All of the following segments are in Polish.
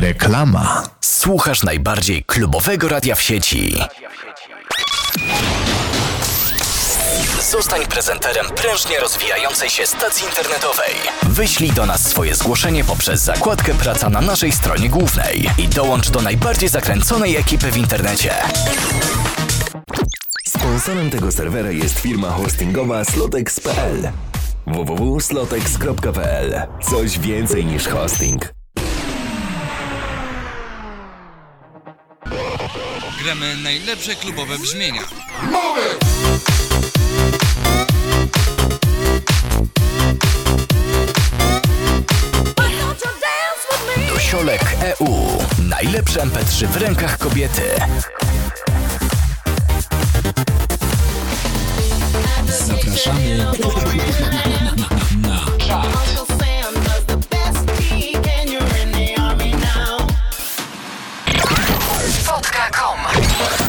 Reklama. Słuchasz najbardziej klubowego radia w sieci. Zostań prezenterem prężnie rozwijającej się stacji internetowej. Wyślij do nas swoje zgłoszenie poprzez zakładkę Praca na naszej stronie głównej i dołącz do najbardziej zakręconej ekipy w internecie. Sponsorem tego serwera jest firma hostingowa slotex.pl www.slotex.pl Coś więcej niż hosting. Gramy najlepsze klubowe brzmienia. Dusiolek EU. Najlepsze MP3 w rękach kobiety. Zapraszamy na Spotka.com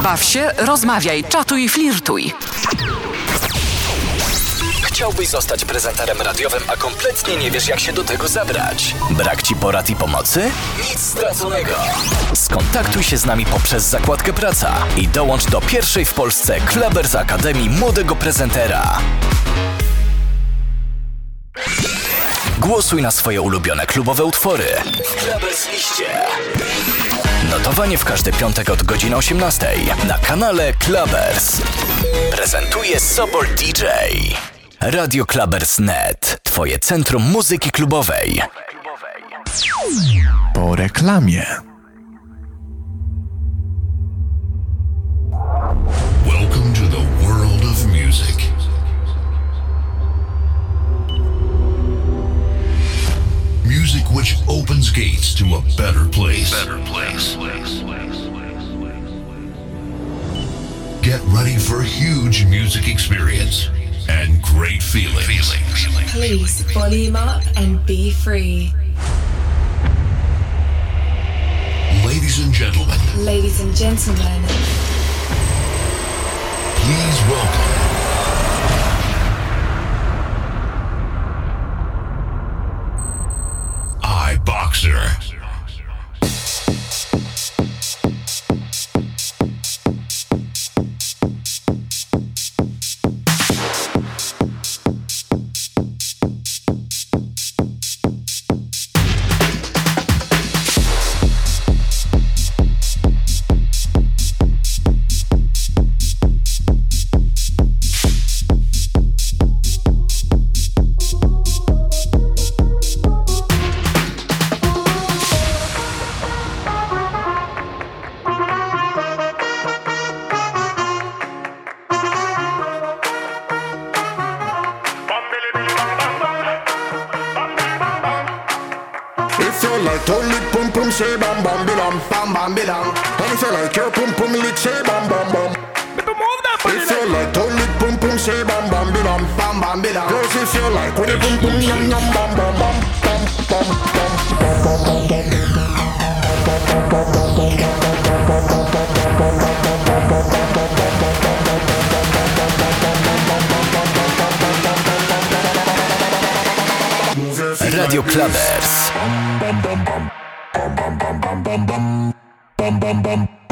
Baw się, rozmawiaj, czatuj, flirtuj. Chciałbyś zostać prezenterem radiowym, a kompletnie nie wiesz, jak się do tego zabrać? Brak ci porad i pomocy? Nic straconego. Skontaktuj się z nami poprzez zakładkę Praca i dołącz do pierwszej w Polsce Klebers Akademii Młodego Prezentera. Głosuj na swoje ulubione klubowe utwory. W liście. Notowanie w każdy piątek od godziny 18 na kanale Klabers. Prezentuje Sobol DJ. Radio Klabers.net. Twoje centrum muzyki klubowej. po reklamie. Huge music experience and great feelings. Feelings. Please volume up and be free. Ladies and gentlemen, Ladies and gentlemen, please welcome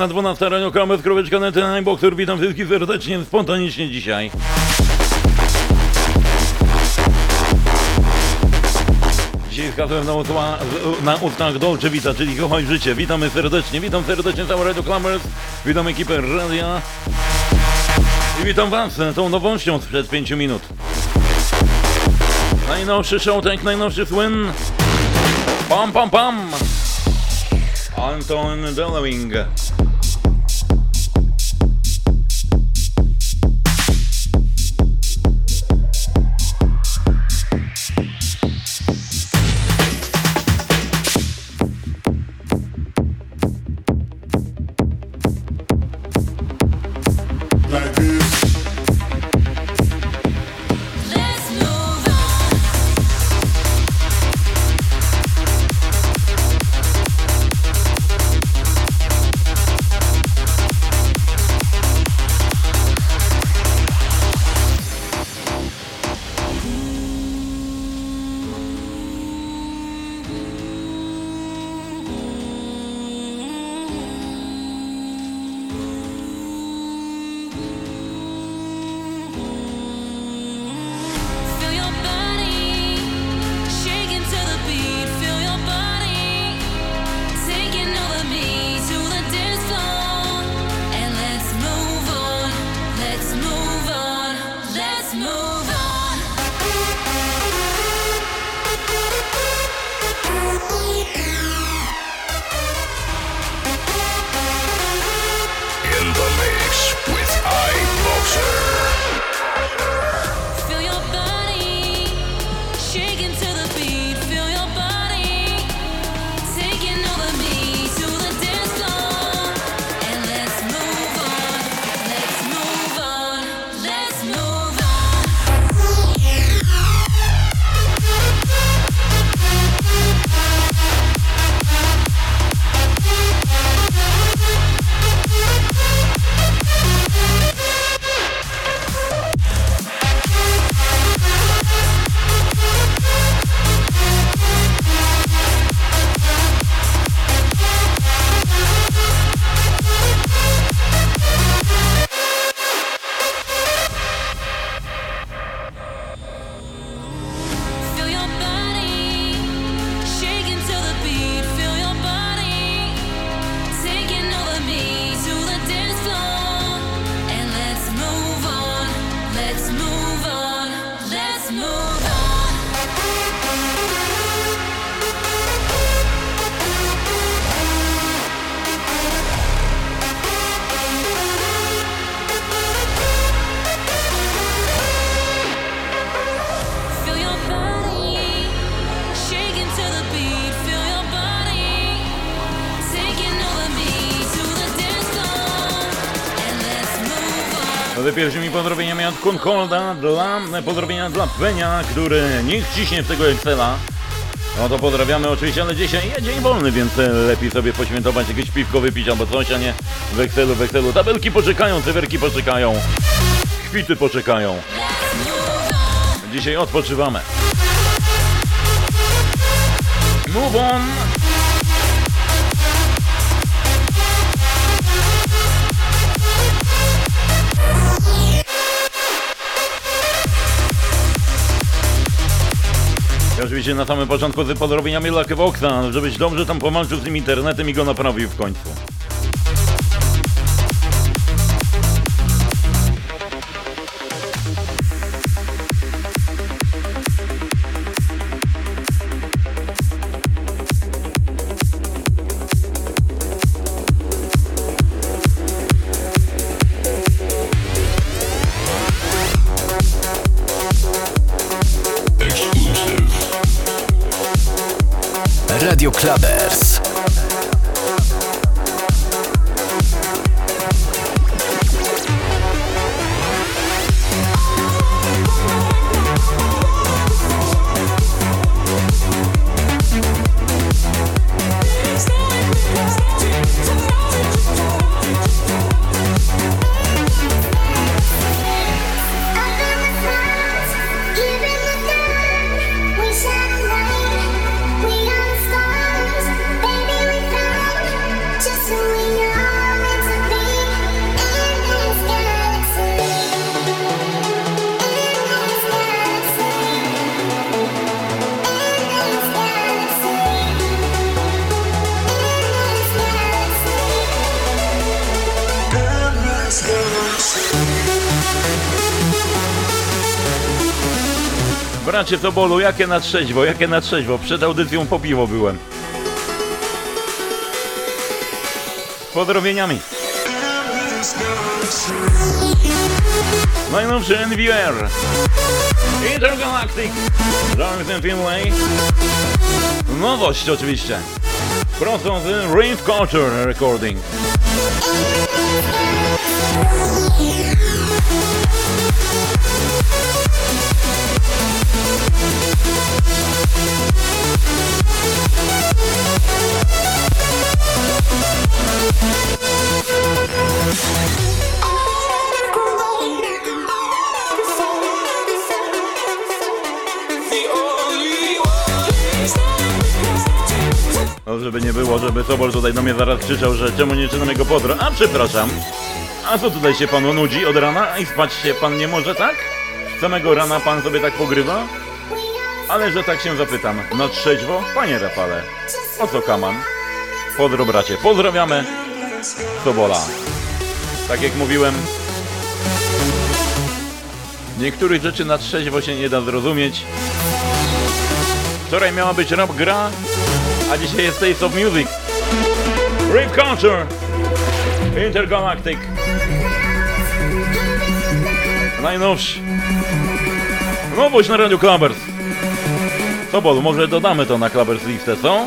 Godzina 12, Radio Kramet, kropeczka nety, Boxer, witam wszystkich serdecznie, spontanicznie dzisiaj. Dzisiaj hasłem na, na ustach Dolce Vita, czyli kochaj życie. Witamy serdecznie, witam serdecznie całe Radio Klamers, witam ekipę radia i witam was tą nowością sprzed 5 minut. Najnowszy showtek, najnowszy słyn. Pam, pam, pam! Anton Dellowing. Pierwszymi pozdrowieniami od Kunholda dla pozdrowienia dla Penia, który niech ciśnie w tego Excela. No to pozdrawiamy oczywiście, ale dzisiaj jest dzień wolny, więc lepiej sobie poświętować jakieś piwko wypić albo coś, a nie w Excelu, w Excelu. Tabelki poczekają, cyferki poczekają, kwity poczekają. Dzisiaj odpoczywamy. Move on! I oczywiście na samym początku z pozdrowieniami Lucky Voxa, żebyś dobrze tam powalczył z tym internetem i go naprawił w końcu. Radio Clubbers. Bracie Sobolu, jakie na trzeźwo, jakie na trzeźwo. Przed audycją po piwo byłem. Z pozdrowieniami. Najnowszy NVR. Intergalactic. Jonathan Finlay. Nowość oczywiście. Prosto z Rave Culture Recording. No, żeby nie było, żeby Sobol tutaj do mnie zaraz krzyczał, że czemu nie czytam jego podro. A przepraszam. A co tutaj się panu nudzi od rana i spać się pan nie może, tak? Samego rana pan sobie tak pogrywa? Ale że tak się zapytam, na trzeźwo? Panie Rafale, o co kaman? Podro bracie, pozdrawiamy Sobola. Tak jak mówiłem, niektórych rzeczy na trzeźwo się nie da zrozumieć. Wczoraj miała być rap gra, a dzisiaj jest Taste of Music. Rave Culture. Intergalactic. Najnowszy. Nowość na Radio Clubbers. Sobol, może dodamy to na Clubbers listę, co?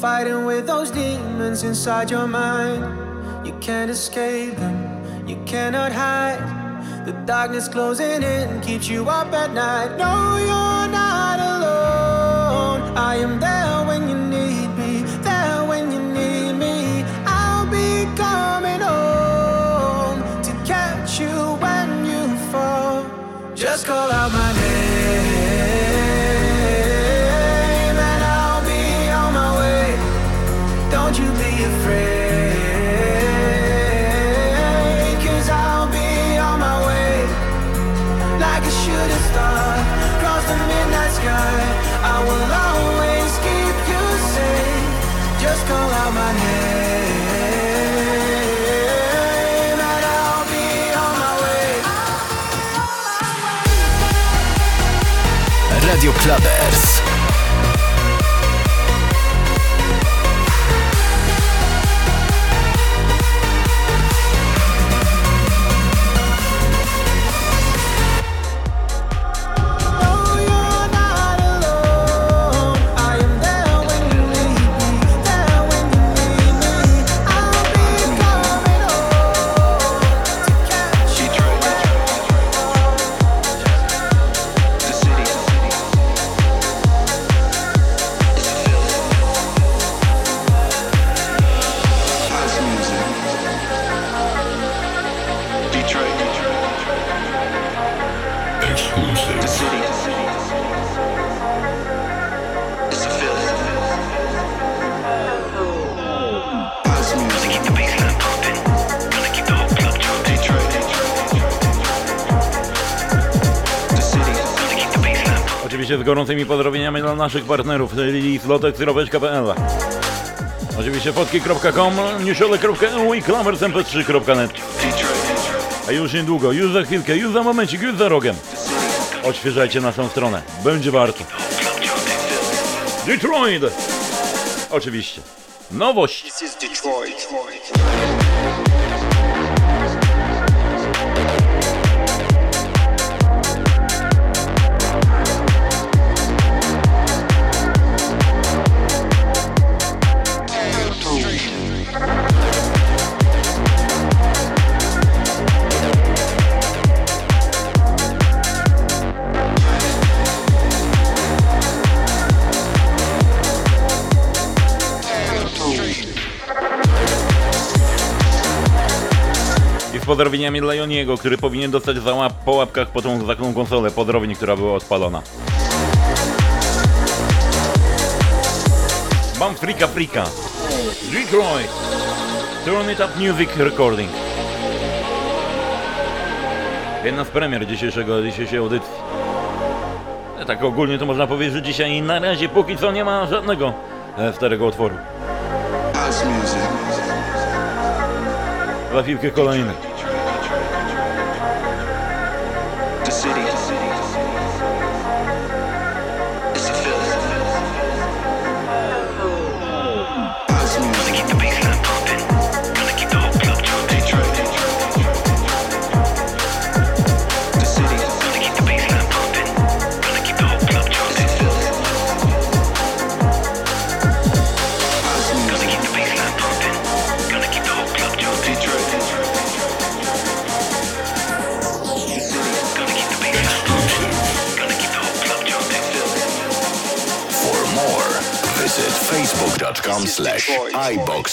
fighting with those demons inside your mind. You can't escape them, you cannot hide. The darkness closing in keeps you up at night. No, you're not alone. I am there when you need me, there when you need me. I'll be coming home to catch you when you fall. Just call out my Radio. Gorącymi pozdrowieniami dla naszych partnerów, czyli slotek.pl Oczywiście fotki.com, newsiole.eu i klamersmp3.net A już niedługo, już za chwilkę, już za momencik, już za rogiem Odświeżajcie naszą stronę, będzie warto Detroit! Oczywiście. Nowość! This is Detroit. pozdrowieniami dla Joniego, który powinien dostać za po łapkach po tą taką konsolę pozdrowień, która była odpalona. Mam frika frika. Rick Roy. Turn it up music recording. Jedna z premier dzisiejszego, dzisiejszej audycji. E, tak ogólnie to można powiedzieć, że dzisiaj na razie póki co nie ma żadnego e, starego utworu. Za chwilkę kolejny. patreon.com slash iboxerpl.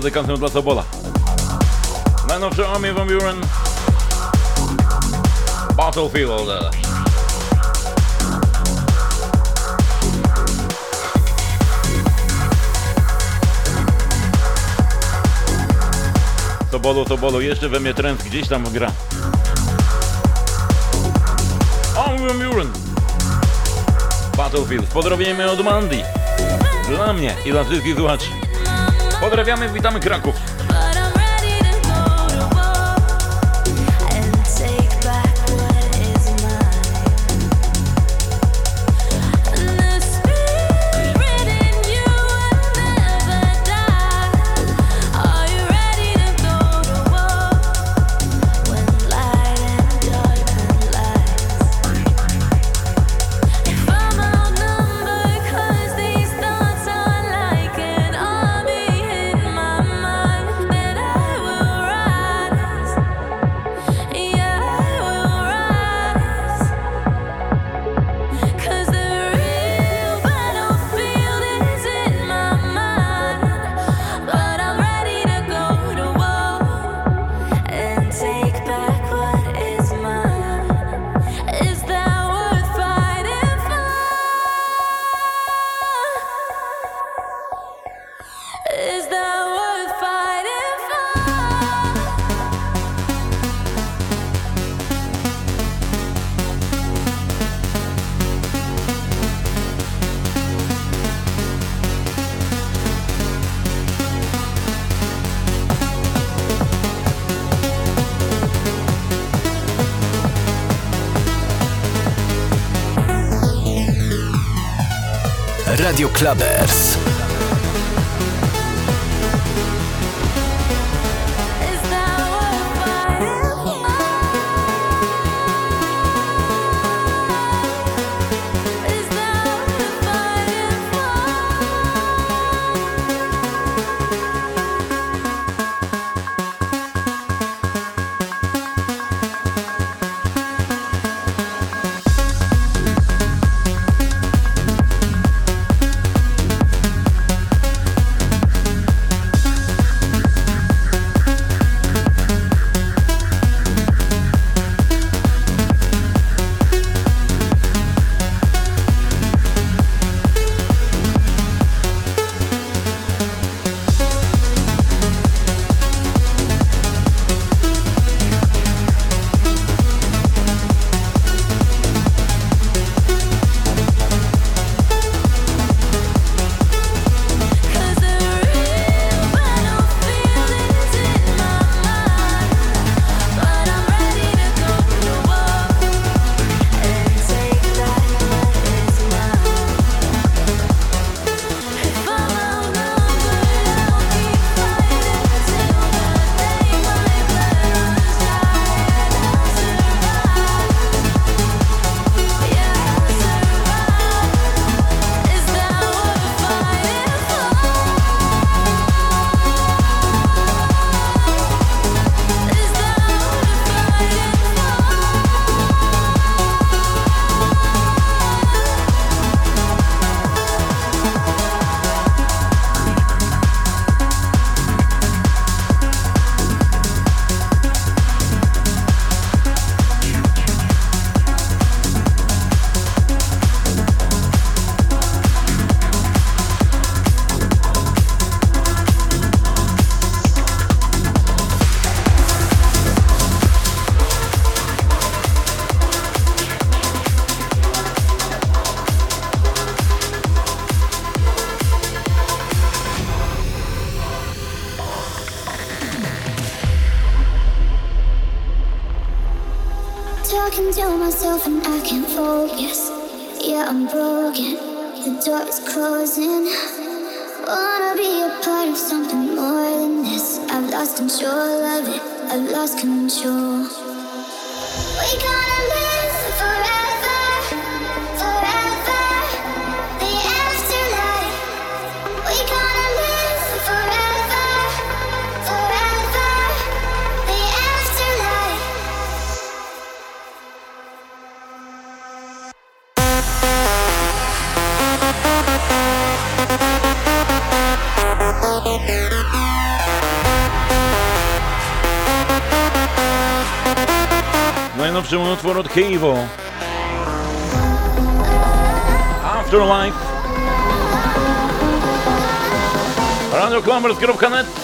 Dedykacją dla Sobola. Najnowszy Army Van Buren. Battlefield. Sobolu, Sobolu, jeszcze we mnie trend gdzieś tam gra. Army Van Buren. Battlefield. Pozdrowienia od Mandy. Dla mnie i dla wszystkich słuchaczy. Pozdrawiamy, witamy Kraków. Radio Clubbers. Kropkanet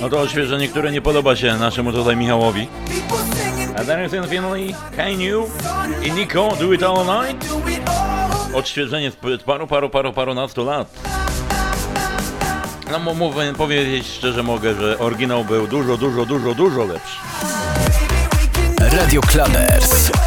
No to odświeżenie, które nie podoba się naszemu tutaj Michałowi. Adamson Finley, Can You i Nico Do It All Night. Odświeżenie sprzed paru, paru, paru, paru nastu lat. No mówię, powiedzieć szczerze mogę, że oryginał był dużo, dużo, dużo, dużo lepszy. Radio Clubbers.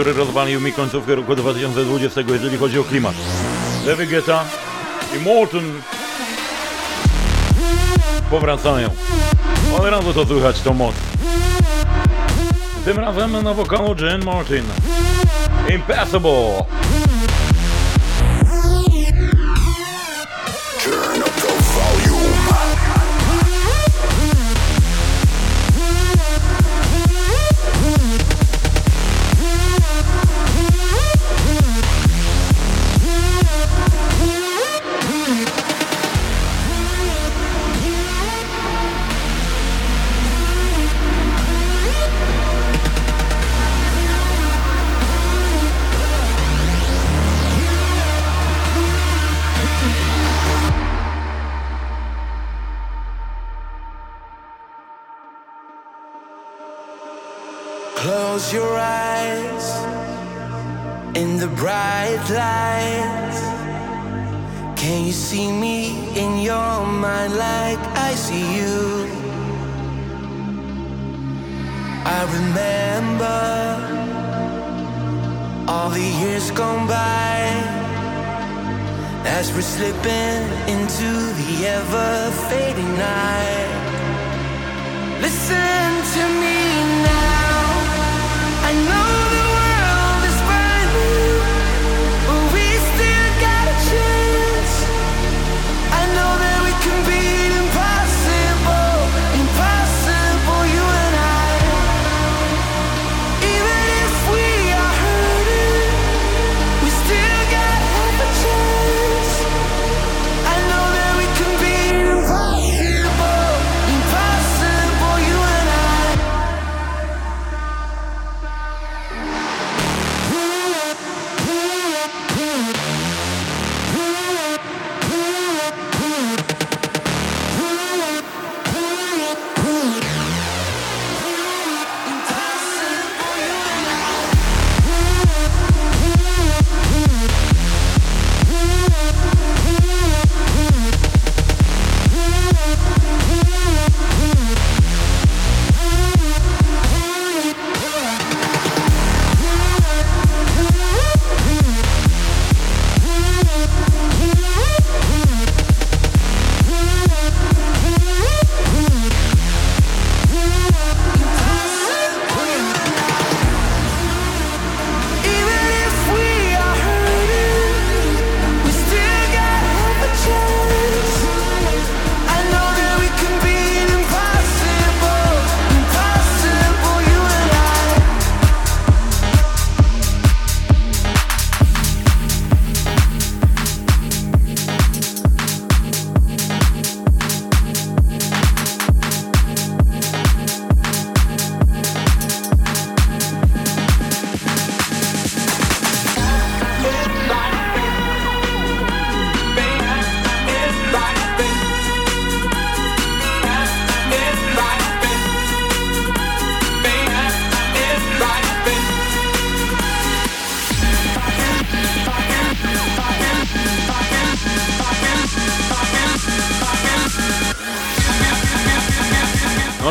który rozwalił mi końcówkę roku 2020, jeżeli chodzi o klimat. Lewy Geta i Morton powracają. Od razu to słychać, to moc. Tym razem na wokalu Jen Martin. Impossible!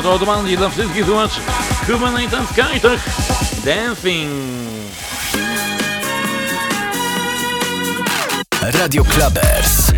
odmanli dla wszystkich słuchaczy. Human Night and Dancing. Radio Clubbers.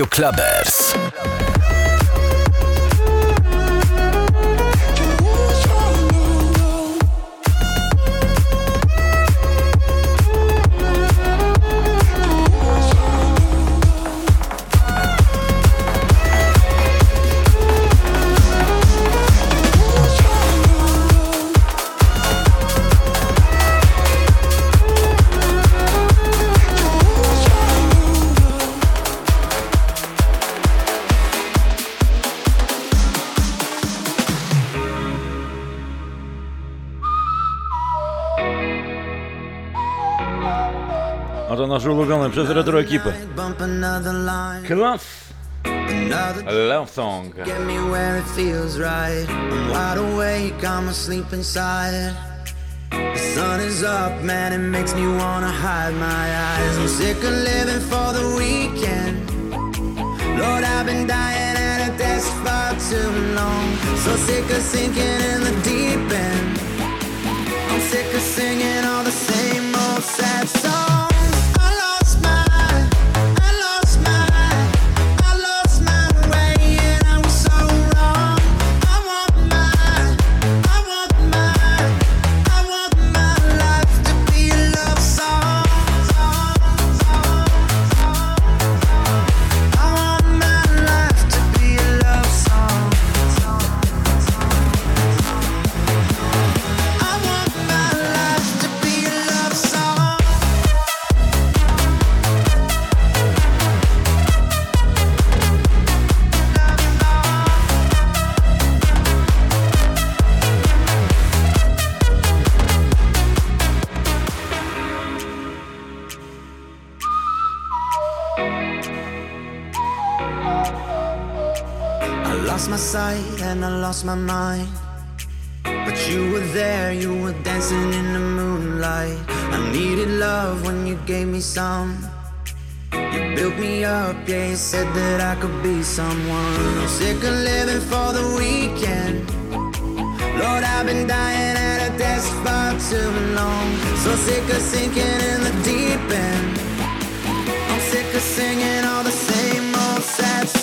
Radio Clubbers. Ulubione przez retro ekipę. Bump another line. Class Another Love Song. Get me where it feels right. I'm wide awake, I'm asleep inside. The sun is up, man, it makes me wanna hide my eyes. I'm sick of living for the weekend. Lord, I've been dying at a desk far too long. So sick of sinking in the deep end. I'm sick of singing all the same old sad songs. My mind. But you were there, you were dancing in the moonlight. I needed love when you gave me some. You built me up, yeah, you said that I could be someone. I'm sick of living for the weekend. Lord, I've been dying at a desk far too long. So sick of sinking in the deep end. I'm sick of singing all the same old sad songs.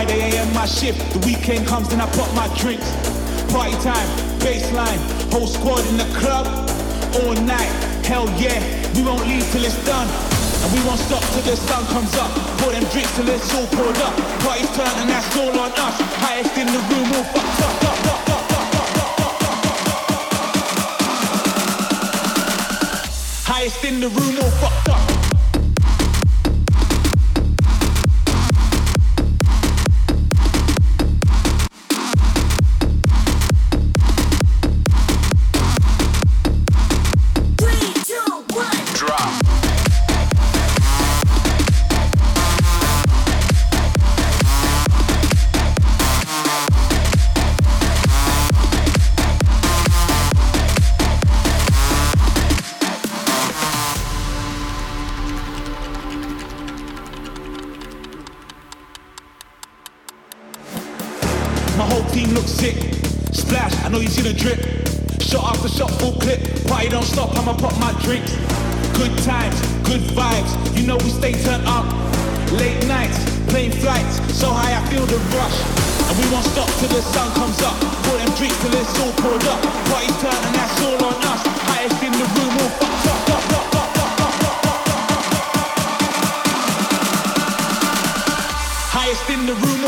Friday AM my shift. The weekend comes, and I pop my drinks. Party time, baseline, whole squad in the club all night. Hell yeah, we won't leave till it's done. And we won't stop till the sun comes up. Pour them drinks till it's all poured up. Party's turn and that's all on us. Highest in the room, all fucked up. up, Highest in the room, all fucked up. The room,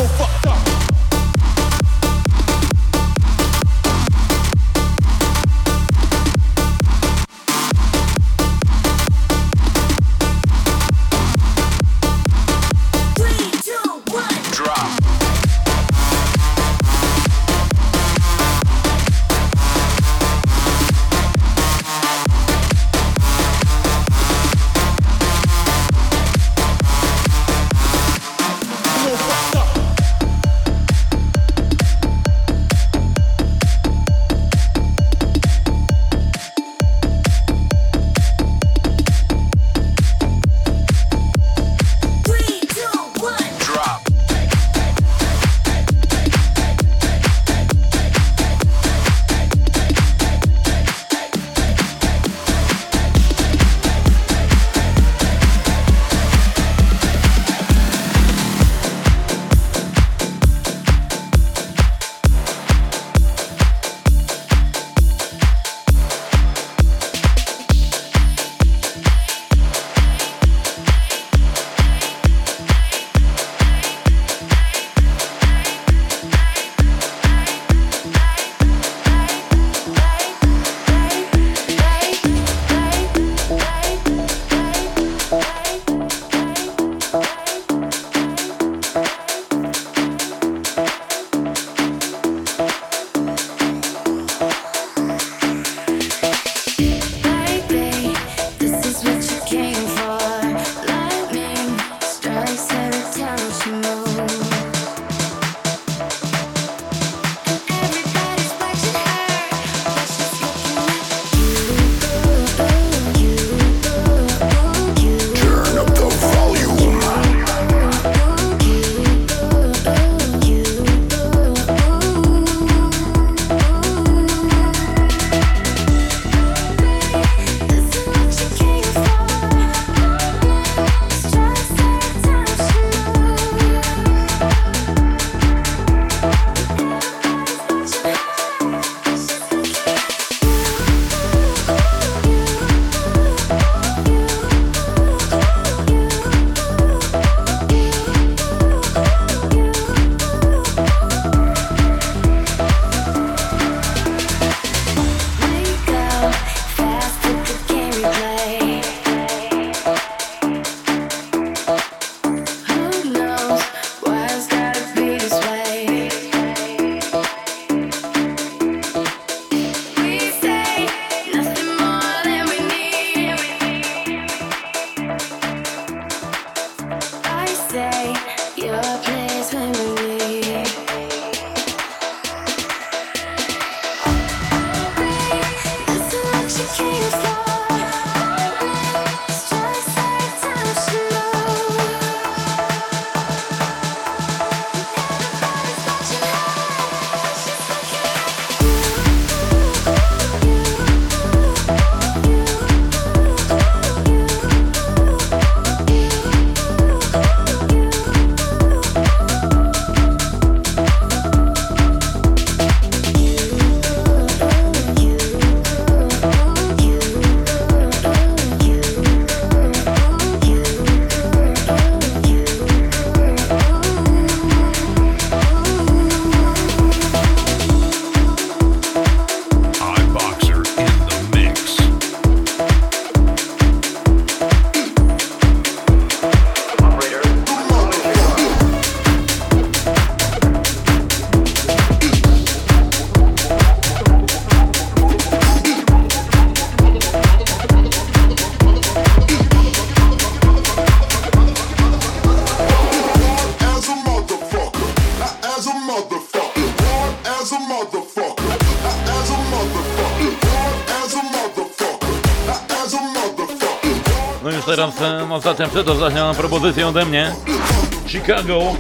Chicago.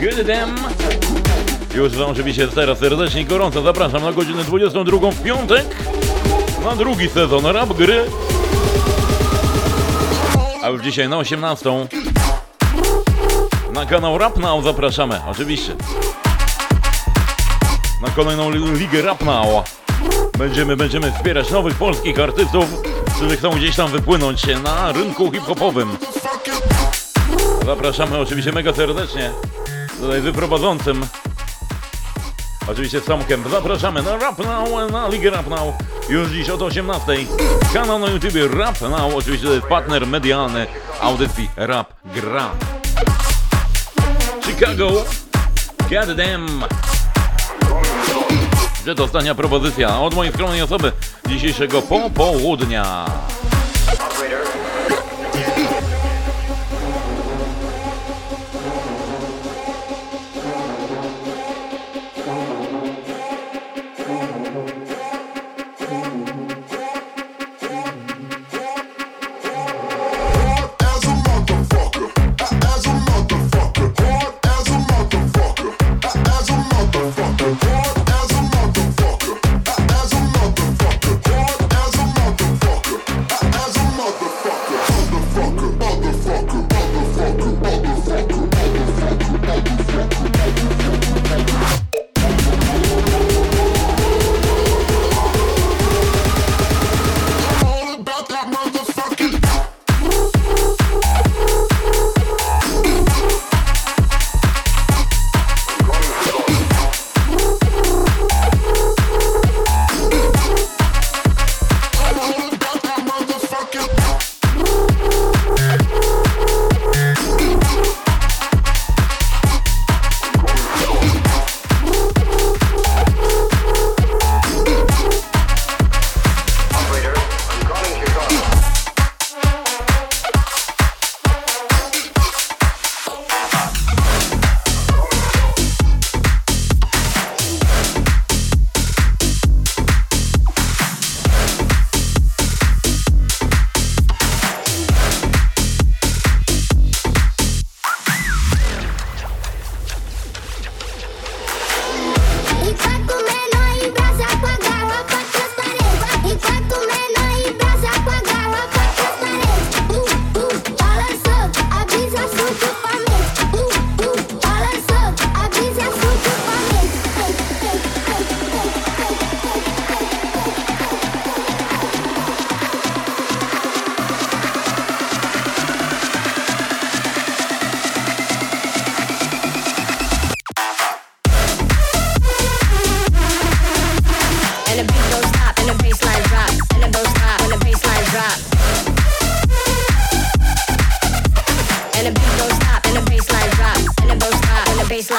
Good them. Już wam się teraz serdecznie gorąco zapraszam na godzinę 22 w piątek na drugi sezon rap gry. A już dzisiaj na 18 na kanał Rap Now zapraszamy, oczywiście. Na kolejną ligę Rap Now będziemy, będziemy wspierać nowych polskich artystów, którzy chcą gdzieś tam wypłynąć na rynku hip-hopowym. Zapraszamy oczywiście mega serdecznie tutaj wyprowadzącym. Oczywiście Samkiem zapraszamy na Rap Now, na Ligę Rap Now już dziś od 18. Kanał na YouTube Rap Now, oczywiście to jest partner medialny audycji Rap Gra. Chicago, goddamn! Że to ostatnia propozycja od mojej skromnej osoby dzisiejszego popołudnia.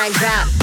mind drop.